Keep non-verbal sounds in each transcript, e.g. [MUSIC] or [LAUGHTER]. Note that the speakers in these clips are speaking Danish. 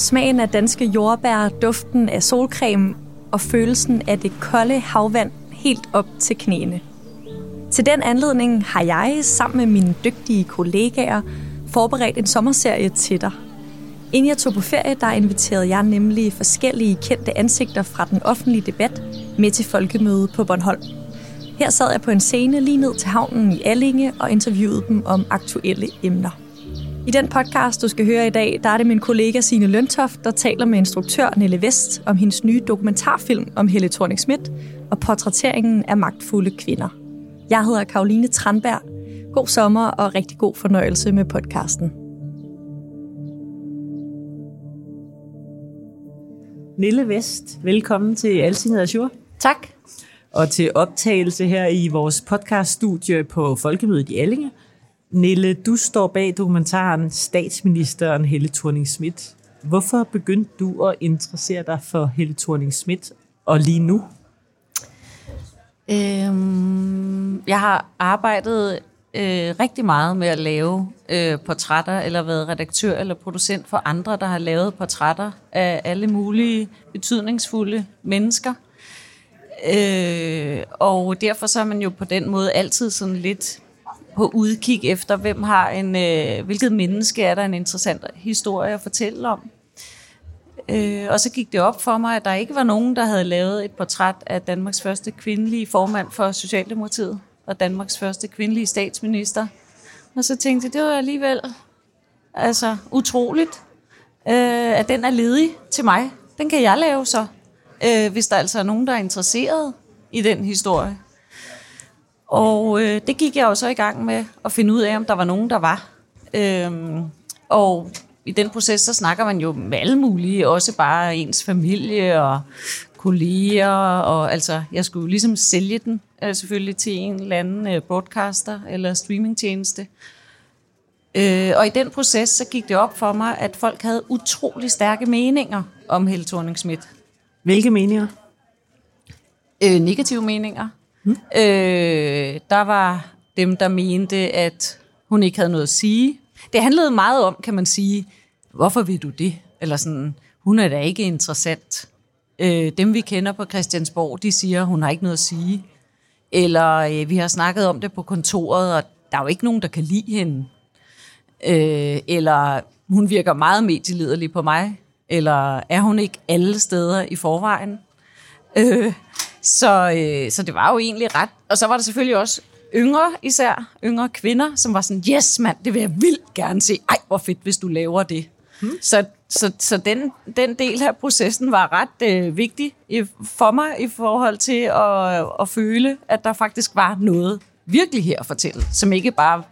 Smagen af danske jordbær, duften af solcreme og følelsen af det kolde havvand helt op til knæene. Til den anledning har jeg sammen med mine dygtige kollegaer forberedt en sommerserie til dig. Inden jeg tog på ferie, der inviterede jeg nemlig forskellige kendte ansigter fra den offentlige debat med til folkemøde på Bornholm. Her sad jeg på en scene lige ned til havnen i Allinge og interviewede dem om aktuelle emner. I den podcast, du skal høre i dag, der er det min kollega Signe Løntoft, der taler med instruktør Nelle Vest om hendes nye dokumentarfilm om Helle thorning Schmidt og portrætteringen af magtfulde kvinder. Jeg hedder Karoline Tranberg. God sommer og rigtig god fornøjelse med podcasten. Nille Vest, velkommen til Altinget Azure. Tak. Og til optagelse her i vores podcaststudie på Folkemødet i Allinge. Nille, du står bag dokumentaren Statsministeren Helle thorning Schmidt. Hvorfor begyndte du at interessere dig for Helle thorning Schmidt og lige nu? Øhm, jeg har arbejdet øh, rigtig meget med at lave øh, portrætter, eller været redaktør eller producent for andre, der har lavet portrætter af alle mulige betydningsfulde mennesker. Øh, og derfor så er man jo på den måde altid sådan lidt på udkig efter, hvem har en, øh, hvilket menneske er der en interessant historie at fortælle om. Øh, og så gik det op for mig, at der ikke var nogen, der havde lavet et portræt af Danmarks første kvindelige formand for Socialdemokratiet, og Danmarks første kvindelige statsminister. Og så tænkte jeg, det var alligevel altså, utroligt, øh, at den er ledig til mig. Den kan jeg lave så, øh, hvis der altså er nogen, der er interesseret i den historie. Og øh, det gik jeg jo så i gang med at finde ud af, om der var nogen, der var. Øhm, og i den proces, så snakker man jo med alle mulige, også bare ens familie og kolleger, og altså, jeg skulle ligesom sælge den øh, selvfølgelig til en eller anden øh, broadcaster eller streamingtjeneste. Øh, og i den proces, så gik det op for mig, at folk havde utrolig stærke meninger om Helle thorning -Schmidt. Hvilke meninger? Øh, negative meninger. Hmm. Øh, der var dem, der mente, at hun ikke havde noget at sige. Det handlede meget om, kan man sige, hvorfor vil du det? Eller sådan, hun er da ikke interessant. Øh, dem, vi kender på Christiansborg, de siger, hun har ikke noget at sige. Eller øh, vi har snakket om det på kontoret, og der er jo ikke nogen, der kan lide hende. Øh, eller hun virker meget medielederlig på mig. Eller er hun ikke alle steder i forvejen? Øh, så, øh, så det var jo egentlig ret. Og så var der selvfølgelig også yngre især, yngre kvinder, som var sådan, yes mand, det vil jeg vildt gerne se. Ej, hvor fedt, hvis du laver det. Hmm. Så, så, så den, den del af processen var ret øh, vigtig i, for mig i forhold til at, at føle, at der faktisk var noget virkelig her at fortælle, som ikke bare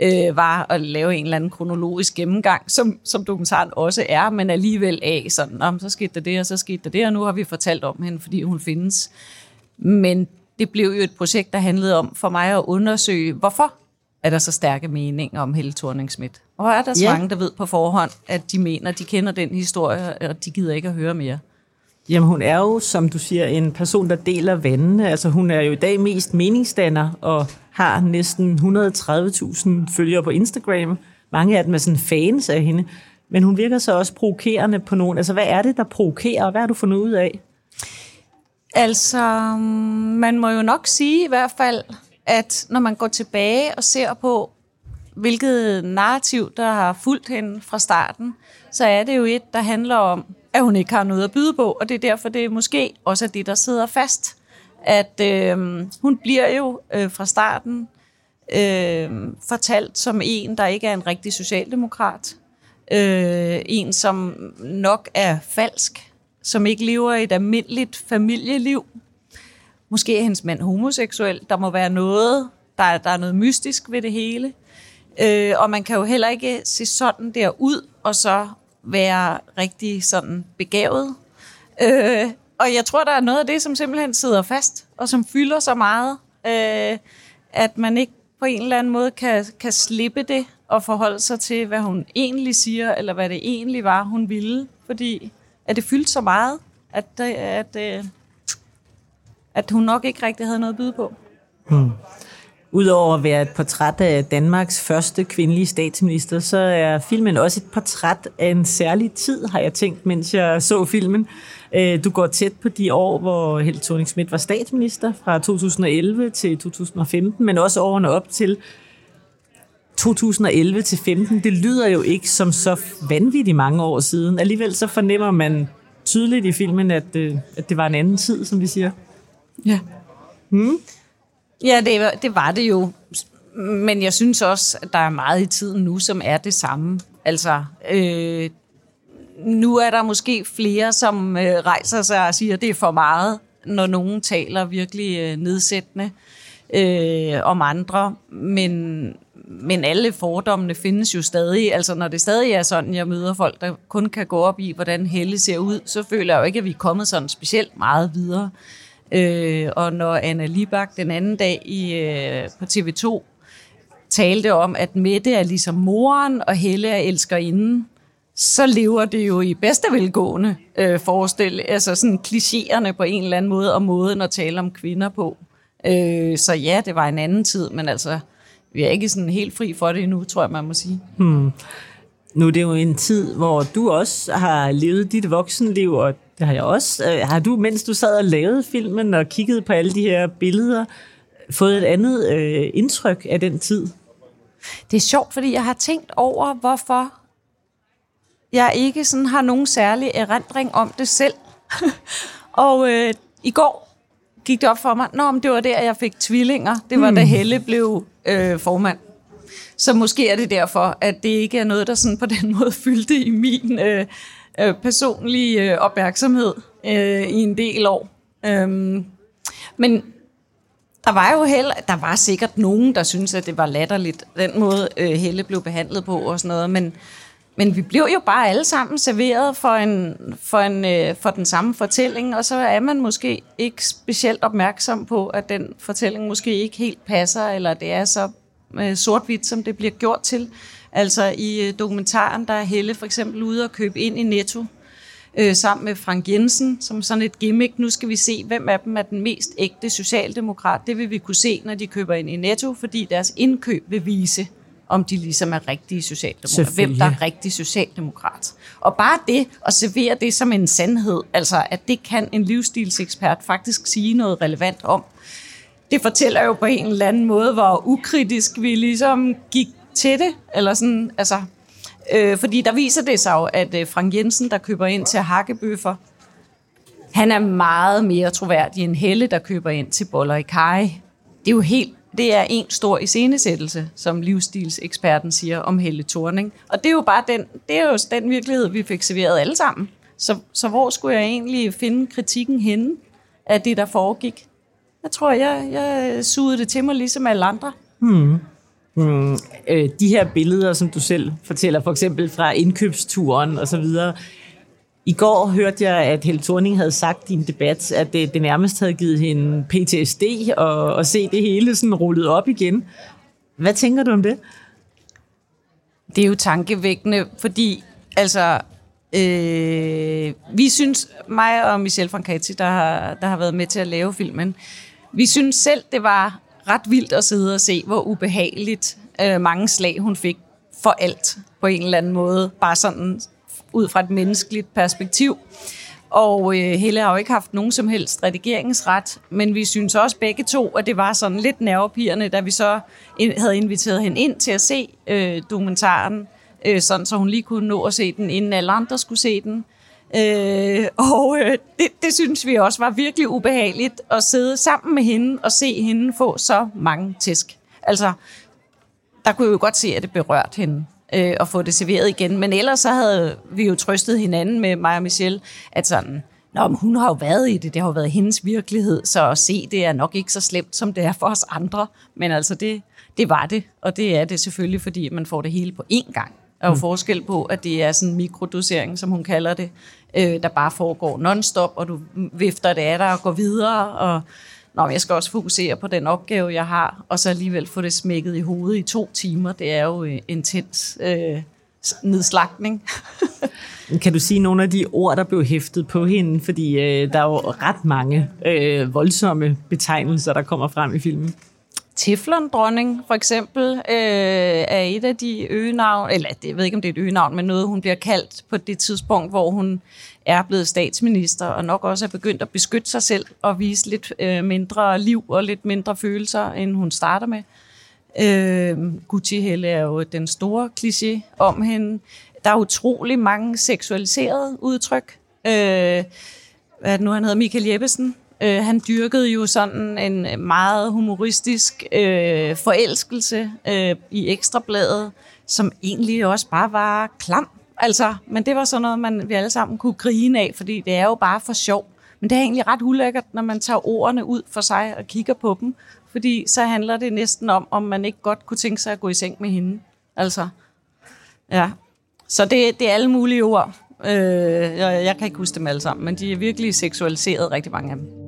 øh, var at lave en eller anden kronologisk gennemgang, som, som dokumentaren også er, men alligevel af sådan, om så skete der det, og så skete der det, og nu har vi fortalt om hende, fordi hun findes. Men det blev jo et projekt, der handlede om for mig at undersøge, hvorfor er der så stærke meninger om Helle thorning -Schmidt? Og er der så ja. mange, der ved på forhånd, at de mener, de kender den historie, og de gider ikke at høre mere? Jamen hun er jo, som du siger, en person, der deler vandene. Altså hun er jo i dag mest meningsdanner og har næsten 130.000 følgere på Instagram. Mange af dem er sådan fans af hende. Men hun virker så også provokerende på nogen. Altså hvad er det, der provokerer, og hvad har du fundet ud af? Altså, man må jo nok sige i hvert fald, at når man går tilbage og ser på, hvilket narrativ, der har fulgt hende fra starten, så er det jo et, der handler om, at hun ikke har noget at byde på, og det er derfor, det er måske også er det, der sidder fast. At øh, hun bliver jo øh, fra starten øh, fortalt som en, der ikke er en rigtig socialdemokrat. Øh, en, som nok er falsk, som ikke lever et almindeligt familieliv. Måske er hendes mand homoseksuel. Der må være noget, der, der er noget mystisk ved det hele. Øh, og man kan jo heller ikke se sådan der ud, og så være rigtig sådan begavet. Øh, og jeg tror, der er noget af det, som simpelthen sidder fast, og som fylder så meget, øh, at man ikke på en eller anden måde kan, kan slippe det og forholde sig til, hvad hun egentlig siger, eller hvad det egentlig var, hun ville. Fordi at det fyldte så meget, at, øh, at, at, at hun nok ikke rigtig havde noget at byde på. Hmm. Udover at være et portræt af Danmarks første kvindelige statsminister, så er filmen også et portræt af en særlig tid, har jeg tænkt, mens jeg så filmen. Øh, du går tæt på de år, hvor Helle thorning Schmidt var statsminister fra 2011 til 2015, men også årene op til 2011 til 15. Det lyder jo ikke som så vanvittigt mange år siden. Alligevel så fornemmer man tydeligt i filmen, at, øh, at det var en anden tid, som vi siger. Ja. Hmm? Ja, det, det var det jo. Men jeg synes også, at der er meget i tiden nu, som er det samme. Altså, øh, nu er der måske flere, som øh, rejser sig og siger, at det er for meget, når nogen taler virkelig øh, nedsættende øh, om andre. Men, men alle fordommene findes jo stadig. Altså, når det stadig er sådan, jeg møder folk, der kun kan gå op i, hvordan Helle ser ud, så føler jeg jo ikke, at vi er kommet sådan specielt meget videre. Øh, og når Anna Libak den anden dag i, øh, på TV2 talte om, at Mette er ligesom moren, og Helle er elskerinden, så lever det jo i bedste velgående øh, forestil, altså sådan klichéerne på en eller anden måde, og måden at tale om kvinder på. Øh, så ja, det var en anden tid, men altså, vi er ikke sådan helt fri for det endnu, tror jeg, man må sige. Hmm. Nu er det jo en tid, hvor du også har levet dit voksenliv, og det har jeg også. Øh, har du, mens du sad og lavede filmen og kiggede på alle de her billeder, fået et andet øh, indtryk af den tid? Det er sjovt, fordi jeg har tænkt over, hvorfor jeg ikke sådan har nogen særlig erindring om det selv. [LAUGHS] og øh, i går gik det op for mig, Nå, men det var der, jeg fik tvillinger. Det var hmm. da Helle blev øh, formand. Så måske er det derfor, at det ikke er noget, der sådan på den [LAUGHS] måde fyldte i min øh, øh, personlig øh, opmærksomhed øh, i en del år. Øhm, men der var jo heller, der var sikkert nogen, der synes at det var latterligt, den måde øh, Helle blev behandlet på og sådan noget, men, men vi blev jo bare alle sammen serveret for, en, for, en, øh, for den samme fortælling, og så er man måske ikke specielt opmærksom på, at den fortælling måske ikke helt passer, eller det er så øh, sort-hvidt, som det bliver gjort til. Altså i øh, dokumentaren, der er Helle for eksempel ude og købe ind i Netto, øh, sammen med Frank Jensen, som sådan et gimmick. Nu skal vi se, hvem af dem er den mest ægte socialdemokrat. Det vil vi kunne se, når de køber ind i Netto, fordi deres indkøb vil vise, om de ligesom er rigtige socialdemokrater. Hvem der er rigtig socialdemokrat. Og bare det, at servere det som en sandhed, altså at det kan en livsstilsekspert faktisk sige noget relevant om, det fortæller jo på en eller anden måde, hvor ukritisk vi ligesom gik til det, eller sådan, altså, øh, fordi der viser det sig jo, at øh, Frank Jensen, der køber ind til hakkebøffer, han er meget mere troværdig end Helle, der køber ind til boller i kaj. Det er jo helt det er en stor iscenesættelse, som livsstilseksperten siger om Helle Thorning. Og det er jo bare den, det er jo den virkelighed, vi fik serveret alle sammen. Så, så hvor skulle jeg egentlig finde kritikken henne af det, der foregik? Jeg tror, jeg, jeg sugede det til mig ligesom alle andre. Hmm. Mm, Øh, de her billeder, som du selv fortæller, for eksempel fra indkøbsturen og så videre. I går hørte jeg, at Helle Thorning havde sagt i en debat, at det, det nærmest havde givet hende PTSD og, og se det hele sådan rullet op igen. Hvad tænker du om det? Det er jo tankevækkende, fordi altså, øh, vi synes, mig og Michelle Francati, der har, der har været med til at lave filmen, vi synes selv, det var ret vildt at sidde og se, hvor ubehageligt øh, mange slag hun fik for alt på en eller anden måde. Bare sådan ud fra et menneskeligt perspektiv. Og øh, Helle har jo ikke haft nogen som helst redigeringsret, men vi synes også begge to, at det var sådan lidt nervepirrende, da vi så havde inviteret hende ind til at se øh, dokumentaren, øh, sådan så hun lige kunne nå at se den, inden alle andre skulle se den. Øh, og øh, det, det synes vi også var virkelig ubehageligt at sidde sammen med hende og se hende få så mange tæsk. Altså, der kunne vi jo godt se, at det berørte hende øh, at få det serveret igen. Men ellers så havde vi jo trøstet hinanden med mig og Michelle, at sådan, Nå, men hun har jo været i det, det har jo været hendes virkelighed, så at se det er nok ikke så slemt, som det er for os andre. Men altså, det, det var det, og det er det selvfølgelig, fordi man får det hele på én gang. Der er jo mm. forskel på, at det er sådan en mikrodosering, som hun kalder det, øh, der bare foregår non-stop, og du vifter det af dig og går videre, og Nå, jeg skal også fokusere på den opgave, jeg har, og så alligevel få det smækket i hovedet i to timer. Det er jo øh, intens øh, nedslagning. [LAUGHS] kan du sige nogle af de ord, der blev hæftet på hende? Fordi øh, der er jo ret mange øh, voldsomme betegnelser, der kommer frem i filmen. Teflon-dronning, for eksempel, øh, er et af de øgenavn, eller jeg ved ikke, om det er et øgenavn, men noget, hun bliver kaldt på det tidspunkt, hvor hun er blevet statsminister, og nok også er begyndt at beskytte sig selv og vise lidt øh, mindre liv og lidt mindre følelser, end hun starter med. Øh, Gucci Helle er jo den store kliché om hende. Der er utrolig mange seksualiserede udtryk. Øh, hvad er det nu, han hedder? Michael Jeppesen. Øh, han dyrkede jo sådan en meget humoristisk øh, forelskelse øh, i Ekstrabladet, som egentlig også bare var klam. Altså, men det var sådan noget, man, vi alle sammen kunne grine af, fordi det er jo bare for sjov. Men det er egentlig ret ulækkert, når man tager ordene ud for sig og kigger på dem, fordi så handler det næsten om, om man ikke godt kunne tænke sig at gå i seng med hende. Altså, ja. Så det, det er alle mulige ord. Øh, jeg, jeg kan ikke huske dem alle sammen, men de er virkelig seksualiseret, rigtig mange af dem.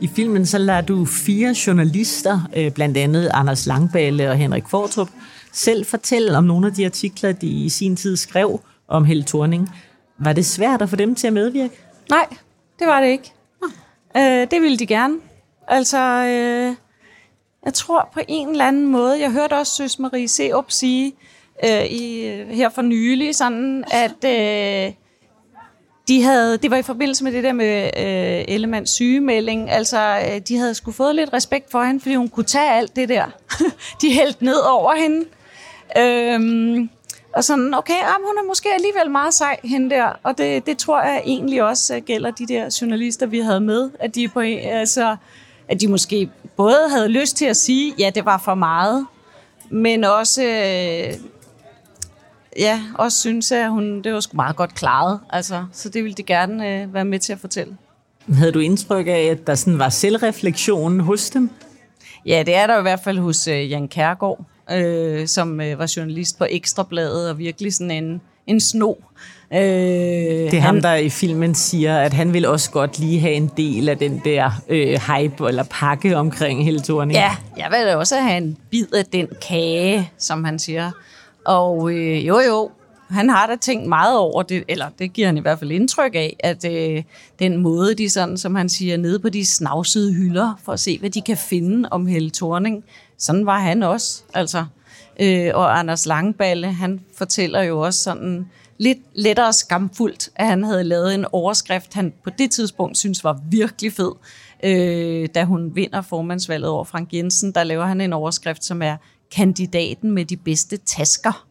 I filmen så lader du fire journalister, øh, blandt andet Anders Langballe og Henrik Fortrup, selv fortælle om nogle af de artikler, de i sin tid skrev om Helle Thorning. Var det svært at få dem til at medvirke? Nej, det var det ikke. Øh, det ville de gerne. Altså, øh, jeg tror på en eller anden måde, jeg hørte også Søs Marie Seup sige øh, i, her for nylig, sådan at øh, de havde, det var i forbindelse med det der med øh, Ellemands sygemelding, altså øh, de havde sgu fået lidt respekt for hende, fordi hun kunne tage alt det der. [LAUGHS] de hældte ned over hende. Øhm, og sådan, okay, jamen, hun er måske alligevel meget sej, hende der. Og det, det tror jeg egentlig også øh, gælder de der journalister, vi havde med, at de, på, altså, at de måske både havde lyst til at sige, ja, det var for meget, men også, øh, ja, også synes, at hun, det var sgu meget godt klaret. Altså, så det ville de gerne øh, være med til at fortælle. Havde du indtryk af, at der sådan var selvreflektion hos dem? Ja, det er der i hvert fald hos øh, Jan Kærgaard øh, som øh, var journalist på Ekstrabladet, og virkelig sådan en, en sno. Øh, det er han, ham, der i filmen siger, at han vil også godt lige have en del af den der øh, hype eller pakke omkring hele turen. Ja, jeg vil da også have en bid af den kage, som han siger. Og øh, jo jo, han har da tænkt meget over det, eller det giver han i hvert fald indtryk af, at øh, den måde, de sådan, som han siger, nede på de snavsede hylder, for at se, hvad de kan finde om Helle Thorning, sådan var han også. Altså. Øh, og Anders Langballe, han fortæller jo også sådan lidt lettere skamfuldt, at han havde lavet en overskrift, han på det tidspunkt synes var virkelig fed. Øh, da hun vinder formandsvalget over Frank Jensen, der laver han en overskrift, som er kandidaten med de bedste tasker.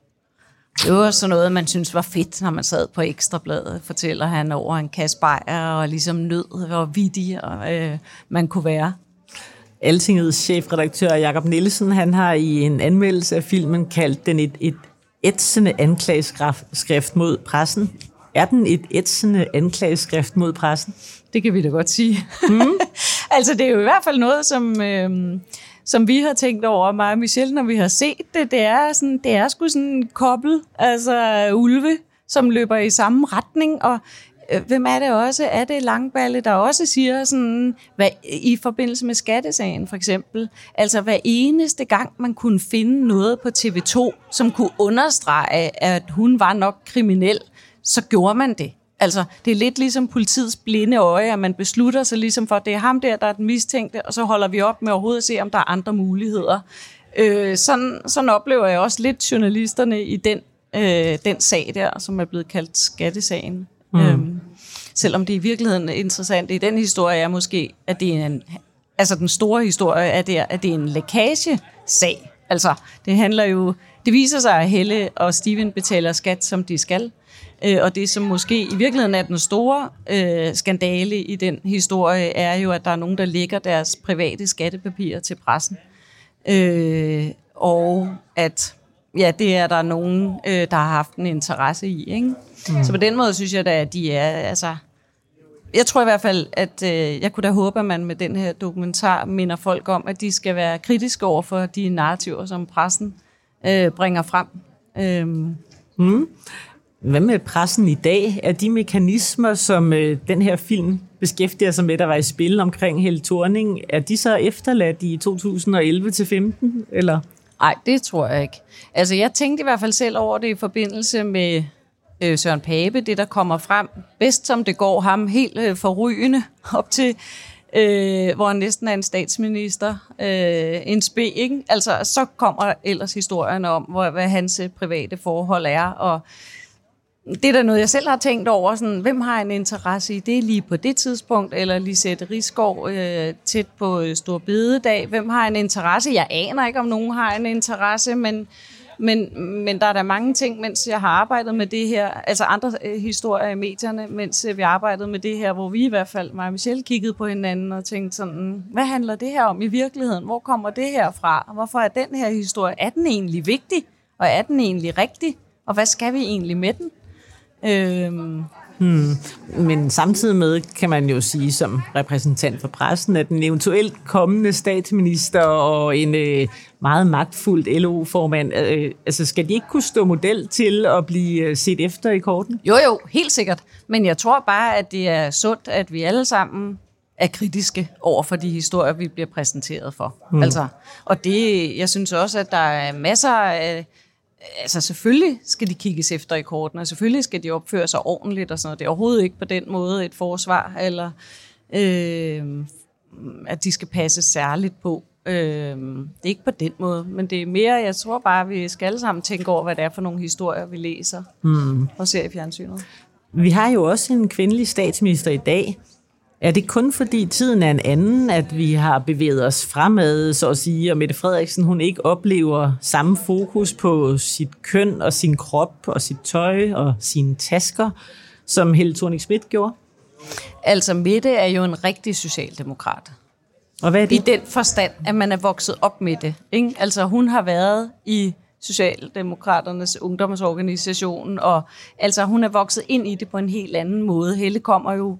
Det var sådan noget, man synes var fedt, når man sad på Ekstrabladet, fortæller han over en kasse bajer, og ligesom nød, hvor vidig og, øh, man kunne være. Altingets chefredaktør Jakob Nielsen, han har i en anmeldelse af filmen kaldt den et, et ætsende anklageskrift mod pressen. Er den et ætsende anklageskrift mod pressen? Det kan vi da godt sige. Mm. [LAUGHS] altså, det er jo i hvert fald noget, som, øh, som vi har tænkt over, mig og Michelle, når vi har set det. Det er, sådan, det er sgu sådan en kobbel, altså ulve, som løber i samme retning, og øh, hvem er det også? Er det Langballe, der også siger sådan, hvad, i forbindelse med skattesagen for eksempel, altså hver eneste gang man kunne finde noget på TV2, som kunne understrege, at hun var nok kriminel, så gjorde man det. Altså, det er lidt ligesom politiets blinde øje, at man beslutter sig ligesom for, at det er ham der, der er den mistænkte, og så holder vi op med overhovedet at se, om der er andre muligheder. Øh, sådan, sådan oplever jeg også lidt journalisterne i den, øh, den sag der, som er blevet kaldt skattesagen. Mm. Øhm, selvom det i virkeligheden er interessant i den historie er måske, at det er en, altså den store historie er, det, at det er en lækagesag. Altså, det handler jo, det viser sig, at Helle og Steven betaler skat, som de skal. Øh, og det, som måske i virkeligheden er den store øh, skandale i den historie, er jo, at der er nogen, der lægger deres private skattepapirer til pressen. Øh, og at ja, det er der nogen, øh, der har haft en interesse i. Ikke? Mm. Så på den måde synes jeg da, at de er... Altså, jeg tror i hvert fald, at øh, jeg kunne da håbe, at man med den her dokumentar minder folk om, at de skal være kritiske over for de narrativer, som pressen øh, bringer frem. Øhm. Mm. Hvad med pressen i dag? Er de mekanismer, som øh, den her film beskæftiger sig med, der var i spil omkring Helle Thorning, er de så efterladt i 2011-15, eller? Nej, det tror jeg ikke. Altså, jeg tænkte i hvert fald selv over det i forbindelse med øh, Søren Pape, det der kommer frem, bedst som det går ham helt øh, forrygende [LAUGHS] op til, øh, hvor han næsten er en statsminister, øh, en spe, ikke? Altså, så kommer ellers historien om, hvor, hvad hans øh, private forhold er, og det er da noget, jeg selv har tænkt over. Sådan, hvem har en interesse i det lige på det tidspunkt? Eller Lisette Rigsgaard øh, tæt på øh, Stor Bededag. Hvem har en interesse? Jeg aner ikke, om nogen har en interesse, men, men, men der er der mange ting, mens jeg har arbejdet med det her, altså andre øh, historier i medierne, mens øh, vi arbejdede med det her, hvor vi i hvert fald, mig og Michelle, kiggede på hinanden og tænkte sådan, hvad handler det her om i virkeligheden? Hvor kommer det her fra? Hvorfor er den her historie? Er den egentlig vigtig? Og er den egentlig rigtig? Og hvad skal vi egentlig med den? Øhm. Hmm. Men samtidig med kan man jo sige som repræsentant for pressen, at en eventuelt kommende statsminister og en øh, meget magtfuldt LO-formand, øh, altså skal de ikke kunne stå model til at blive øh, set efter i korten? Jo jo, helt sikkert. Men jeg tror bare, at det er sundt, at vi alle sammen er kritiske over for de historier, vi bliver præsenteret for. Hmm. Altså, og det, jeg synes også, at der er masser af altså selvfølgelig skal de kigges efter i kortene, og selvfølgelig skal de opføre sig ordentligt og sådan noget. Det er overhovedet ikke på den måde et forsvar, eller øh, at de skal passe særligt på. Øh, det er ikke på den måde, men det er mere, jeg tror bare, at vi skal alle sammen tænke over, hvad det er for nogle historier, vi læser mm. og ser i fjernsynet. Vi har jo også en kvindelig statsminister i dag, er det kun fordi tiden er en anden, at vi har bevæget os fremad, så at sige, og Mette Frederiksen hun ikke oplever samme fokus på sit køn og sin krop og sit tøj og sine tasker, som Helle thorning Schmidt gjorde? Altså Mette er jo en rigtig socialdemokrat. Og hvad er det? I den forstand, at man er vokset op med det. Ikke? Altså hun har været i Socialdemokraternes ungdomsorganisation, og altså hun er vokset ind i det på en helt anden måde. Helle kommer jo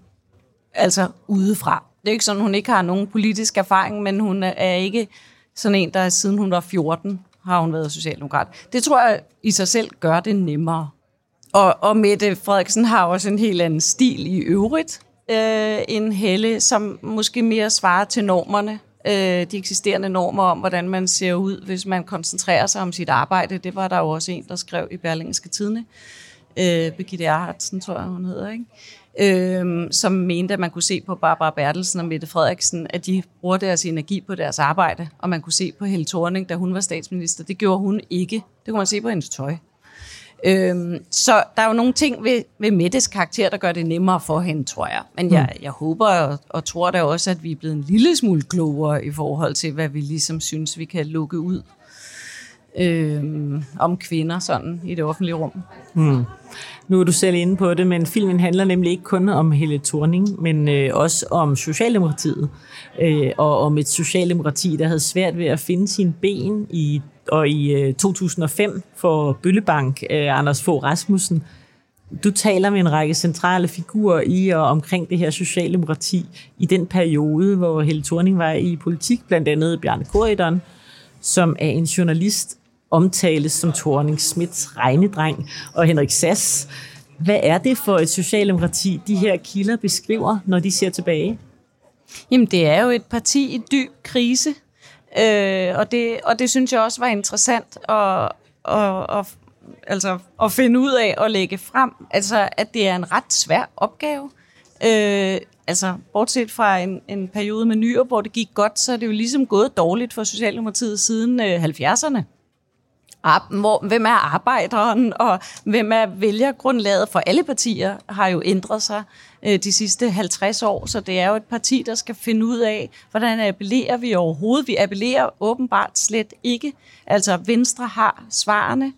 altså udefra. Det er ikke sådan, hun ikke har nogen politisk erfaring, men hun er ikke sådan en, der siden hun var 14 har hun været socialdemokrat. Det tror jeg i sig selv gør det nemmere. Og, og Mette Frederiksen har også en helt anden stil i øvrigt øh, end Helle, som måske mere svarer til normerne, øh, de eksisterende normer om, hvordan man ser ud, hvis man koncentrerer sig om sit arbejde. Det var der jo også en, der skrev i Berlingske Tidene. Øh, Birgitte Erhardsen, tror jeg, hun hedder. Ikke? Øh, som mente, at man kunne se på Barbara Bertelsen og Mette Frederiksen, at de bruger deres energi på deres arbejde, og man kunne se på Helle Thorning, da hun var statsminister. Det gjorde hun ikke. Det kunne man se på hendes tøj. Øhm, så der er jo nogle ting ved, ved Mettes karakter, der gør det nemmere for hende, tror jeg. Men jeg, mm. jeg håber og, og tror da også, at vi er blevet en lille smule klogere i forhold til, hvad vi ligesom synes, vi kan lukke ud øhm, om kvinder sådan i det offentlige rum. Mm. Nu er du selv inde på det, men filmen handler nemlig ikke kun om Helle Thorning, men øh, også om Socialdemokratiet. Øh, og om et Socialdemokrati, der havde svært ved at finde sine ben i, og i øh, 2005 for Bøllebank, øh, Anders Fogh Rasmussen. Du taler med en række centrale figurer i og omkring det her Socialdemokrati i den periode, hvor Helle Thorning var i politik, blandt andet Bjarne Korydon, som er en journalist, omtales som Thorning Smits regnedreng, og Henrik Sass. Hvad er det for et socialdemokrati, de her kilder beskriver, når de ser tilbage? Jamen, det er jo et parti i dyb krise, øh, og, det, og det synes jeg også var interessant at, at, at, altså, at finde ud af og lægge frem. Altså, at det er en ret svær opgave. Øh, altså, bortset fra en, en periode med nyere, hvor det gik godt, så er det jo ligesom gået dårligt for Socialdemokratiet siden øh, 70'erne hvor, hvem er arbejderen, og hvem er vælgergrundlaget for alle partier, har jo ændret sig øh, de sidste 50 år, så det er jo et parti, der skal finde ud af, hvordan appellerer vi overhovedet. Vi appellerer åbenbart slet ikke. Altså Venstre har svarene,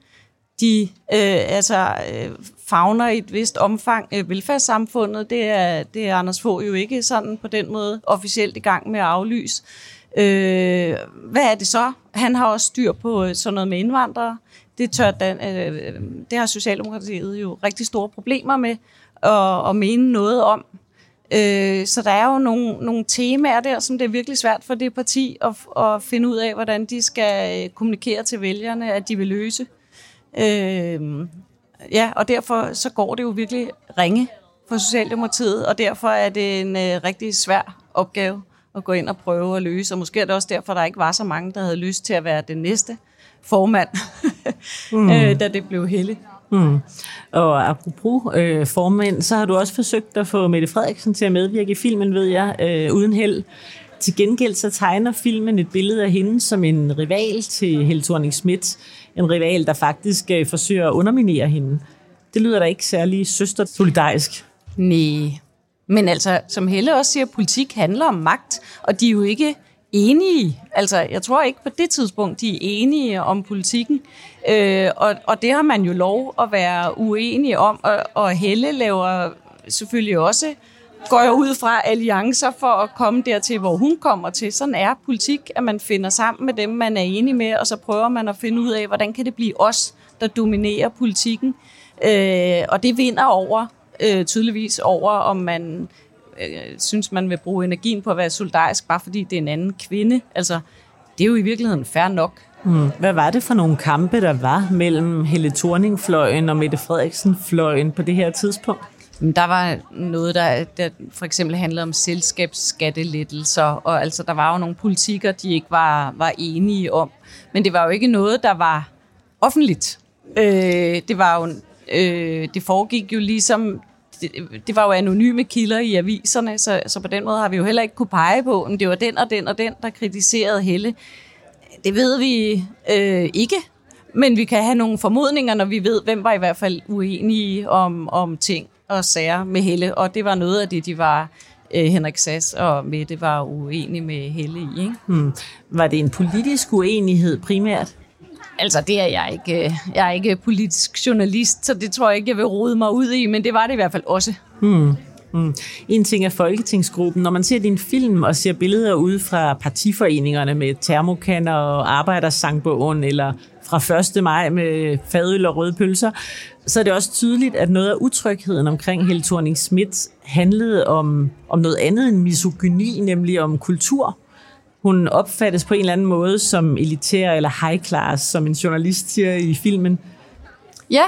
de øh, altså, øh, fagner i et vist omfang øh, velfærdssamfundet. Det er, det er Anders Fogh jo ikke sådan på den måde officielt i gang med at aflyse. Øh, hvad er det så? Han har også styr på øh, sådan noget med indvandrere. det, tør Dan, øh, det har Socialdemokratiet jo rigtig store problemer med at, at mene noget om. Øh, så der er jo nogle, nogle temaer der, som det er virkelig svært for det parti at, at finde ud af, hvordan de skal øh, kommunikere til vælgerne, at de vil løse. Øh, ja, og derfor så går det jo virkelig ringe for Socialdemokratiet, og derfor er det en øh, rigtig svær opgave at gå ind og prøve at løse. Og måske er det også derfor, der ikke var så mange, der havde lyst til at være den næste formand, [LAUGHS] mm. øh, da det blev Helle. Mm. Og apropos øh, formand, så har du også forsøgt at få Mette Frederiksen til at medvirke i filmen, ved jeg, øh, uden held. Til gengæld så tegner filmen et billede af hende som en rival til Helle thorning Schmidt. En rival, der faktisk øh, forsøger at underminere hende. Det lyder da ikke særlig søstersolidarisk. Nej, men altså, som Helle også siger, politik handler om magt, og de er jo ikke enige. Altså, jeg tror ikke på det tidspunkt, de er enige om politikken. Øh, og, og det har man jo lov at være uenige om. Og, og Helle laver selvfølgelig også, går jeg ud fra alliancer for at komme dertil, hvor hun kommer til. Sådan er politik, at man finder sammen med dem, man er enige med, og så prøver man at finde ud af, hvordan kan det blive os, der dominerer politikken. Øh, og det vinder over, øh, tydeligvis over, om man øh, synes, man vil bruge energien på at være solidarisk, bare fordi det er en anden kvinde. Altså, det er jo i virkeligheden fair nok. Hmm. Hvad var det for nogle kampe, der var mellem Helle Thorning-fløjen og Mette Frederiksen-fløjen på det her tidspunkt? Der var noget, der, der for eksempel handlede om selskabsskattelettelser, og altså der var jo nogle politikere, de ikke var, var enige om. Men det var jo ikke noget, der var offentligt. Øh, det var jo, øh, det foregik jo ligesom det, det var jo anonyme kilder i aviserne, så, så på den måde har vi jo heller ikke kunne pege på, om det var den og den og den, der kritiserede Helle. Det ved vi øh, ikke, men vi kan have nogle formodninger, når vi ved, hvem var i hvert fald uenige om, om ting og sager med Helle, og det var noget af det, de var øh, Henrik Sass og Mette var uenige med Helle i. Ikke? Hmm. Var det en politisk uenighed primært? Altså, det er jeg ikke. Øh, jeg er ikke politisk journalist, så det tror jeg ikke, jeg vil rode mig ud i, men det var det i hvert fald også. Hmm. Mm. En ting er Folketingsgruppen. Når man ser din film og ser billeder ud fra partiforeningerne med termokanner og arbejdersangbogen, eller fra 1. maj med fadøl og røde pølser, så er det også tydeligt, at noget af utrygheden omkring Helle thorning Schmidt handlede om, om noget andet end misogyni, nemlig om kultur hun opfattes på en eller anden måde som elitær eller high class, som en journalist siger i filmen. Ja,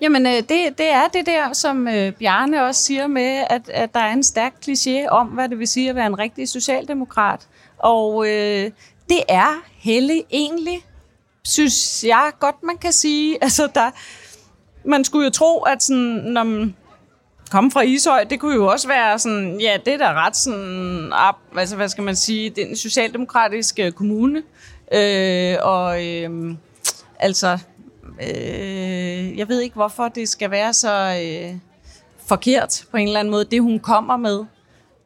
jamen øh, det, det er det der, som øh, Bjarne også siger med, at, at der er en stærk kliché om, hvad det vil sige at være en rigtig socialdemokrat. Og øh, det er Helle egentlig, synes jeg godt, man kan sige. [LAUGHS] Altså, der, man skulle jo tro, at sådan, når man, komme fra Ishøj, det kunne jo også være sådan, ja, det er da ret sådan, op, altså hvad skal man sige, det er en socialdemokratisk øh, kommune, øh, og øh, altså, øh, jeg ved ikke, hvorfor det skal være så øh, forkert på en eller anden måde, det hun kommer med,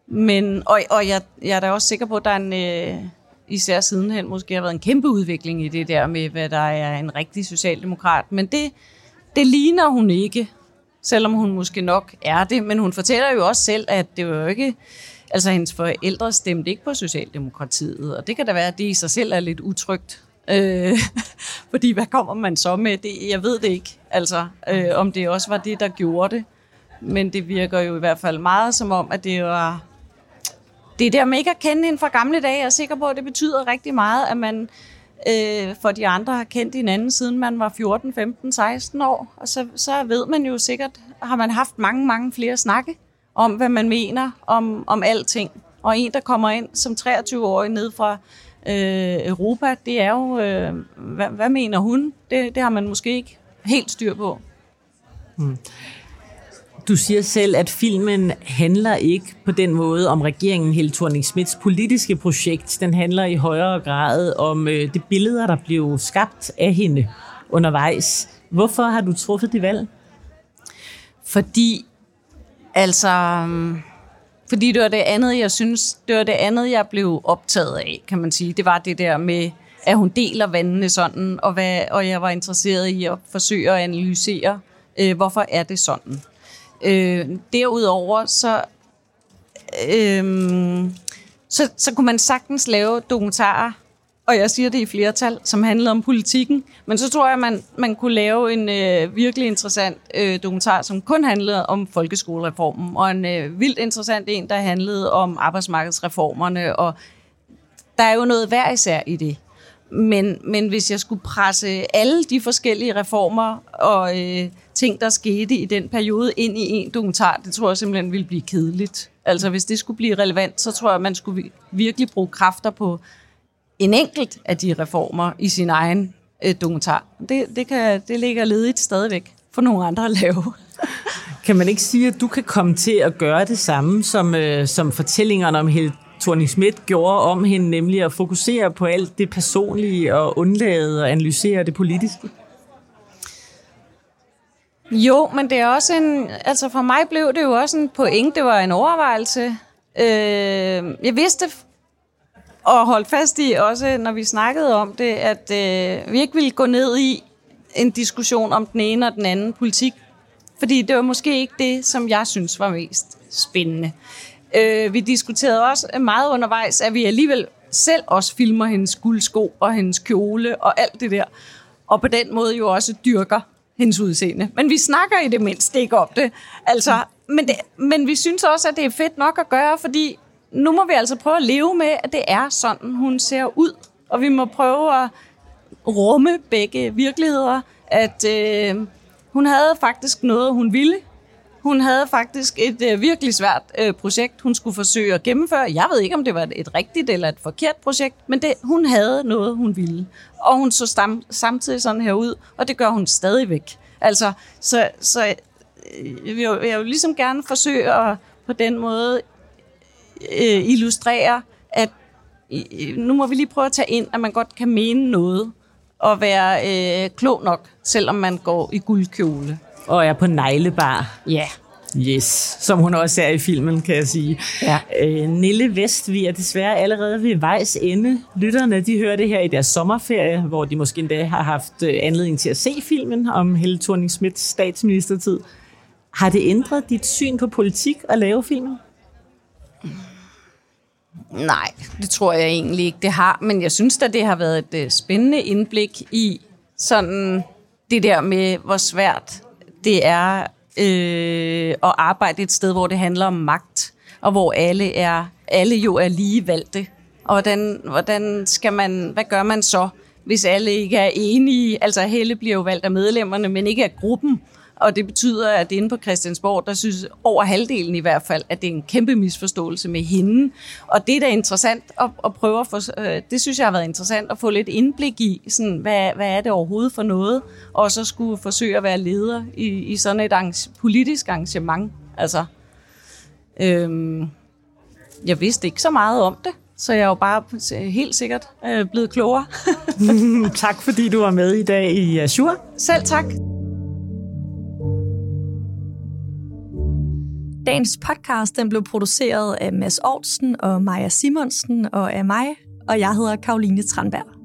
men, og, og jeg, jeg er da også sikker på, at der er en, øh, især sidenhen måske har været en kæmpe udvikling i det der med, hvad der er en rigtig socialdemokrat, men det, det ligner hun ikke, selvom hun måske nok er det. Men hun fortæller jo også selv, at det var jo ikke... Altså, hendes forældre stemte ikke på Socialdemokratiet, og det kan da være, at det i sig selv er lidt utrygt. Øh, [LAUGHS] fordi hvad kommer man så med? Det, jeg ved det ikke, altså, øh, om det også var det, der gjorde det. Men det virker jo i hvert fald meget som om, at det var... Det der med ikke at kende hende fra gamle dage, jeg er sikker på, at det betyder rigtig meget, at man øh, for de andre har kendt hinanden siden man var 14, 15, 16 år. Og så, så ved man jo sikkert, har man haft mange, mange flere snakke om, hvad man mener om, om alting. Og en, der kommer ind som 23-årig ned fra øh, Europa, det er jo, øh, hvad, hvad mener hun? Det, det har man måske ikke helt styr på. Hmm. Du siger selv, at filmen handler ikke på den måde om regeringen Helle thorning Smiths politiske projekt. Den handler i højere grad om øh, de billeder, der blev skabt af hende undervejs. Hvorfor har du truffet det valg? Fordi, altså, fordi det var det andet, jeg synes, det var det andet, jeg blev optaget af, kan man sige. Det var det der med, at hun deler vandene sådan, og, hvad, og jeg var interesseret i at forsøge at analysere, øh, hvorfor er det sådan. Øh, derudover så, øh, så, så kunne man sagtens lave dokumentarer og jeg siger det i flertal, som handlede om politikken. Men så tror jeg, man, man kunne lave en øh, virkelig interessant øh, dokumentar, som kun handlede om folkeskolereformen, og en øh, vildt interessant en, der handlede om arbejdsmarkedsreformerne, og der er jo noget hver især i det. Men, men hvis jeg skulle presse alle de forskellige reformer og øh, ting, der skete i den periode, ind i en dokumentar, det tror jeg simpelthen ville blive kedeligt. Altså hvis det skulle blive relevant, så tror jeg, man skulle virkelig bruge kræfter på en enkelt af de reformer i sin egen øh, dokumentar. Det, det, kan, det ligger ledigt stadigvæk for nogle andre at lave. Kan man ikke sige, at du kan komme til at gøre det samme, som, øh, som fortællingerne om Helle Thorning Schmidt gjorde om hende, nemlig at fokusere på alt det personlige og undlade og analysere det politiske? Jo, men det er også en... Altså for mig blev det jo også en point, det var en overvejelse. Øh, jeg vidste og holdt fast i, også når vi snakkede om det, at øh, vi ikke ville gå ned i en diskussion om den ene og den anden politik, fordi det var måske ikke det, som jeg synes var mest spændende. Øh, vi diskuterede også meget undervejs, at vi alligevel selv også filmer hendes guldsko og hendes kjole og alt det der, og på den måde jo også dyrker hendes udseende. Men vi snakker i det mindste ikke om det. Altså, men, det, men vi synes også, at det er fedt nok at gøre, fordi nu må vi altså prøve at leve med, at det er sådan, hun ser ud. Og vi må prøve at rumme begge virkeligheder. At øh, hun havde faktisk noget, hun ville. Hun havde faktisk et øh, virkelig svært øh, projekt, hun skulle forsøge at gennemføre. Jeg ved ikke, om det var et rigtigt eller et forkert projekt, men det, hun havde noget, hun ville. Og hun så stam, samtidig sådan her ud, og det gør hun stadigvæk. Altså, så, så øh, jeg vil jo, jeg vil ligesom gerne forsøge at på den måde øh, illustrere, at øh, nu må vi lige prøve at tage ind, at man godt kan mene noget og være øh, klog nok, selvom man går i guldkjole. Og er på neglebar. Ja. Yes, som hun også er i filmen, kan jeg sige. Ja. Øh, Nille Vest, vi er desværre allerede ved vejs ende. Lytterne, de hører det her i deres sommerferie, hvor de måske endda har haft øh, anledning til at se filmen om Helle thorning Smiths statsministertid. Har det ændret dit syn på politik at lave filmen? Nej, det tror jeg egentlig ikke, det har. Men jeg synes at det har været et uh, spændende indblik i sådan det der med, hvor svært det er øh, at arbejde et sted, hvor det handler om magt, og hvor alle er alle jo er lige valgte. Og hvordan, hvordan skal man, hvad gør man så, hvis alle ikke er enige? Altså Helle bliver jo valgt af medlemmerne, men ikke af gruppen. Og det betyder, at inde på Christiansborg, der synes over halvdelen i hvert fald, at det er en kæmpe misforståelse med hende. Og det er da interessant at, at prøve at få, øh, det synes jeg har været interessant at få lidt indblik i, sådan, hvad, hvad er det overhovedet for noget, og så skulle forsøge at være leder i, i sådan et arrange, politisk arrangement. Altså, øhm, jeg vidste ikke så meget om det, så jeg er jo bare helt sikkert øh, blevet klogere. [LAUGHS] tak fordi du var med i dag i Azure. Selv tak. Dagens podcast den blev produceret af Mads Aarhusen og Maja Simonsen og af mig, og jeg hedder Karoline Tranberg.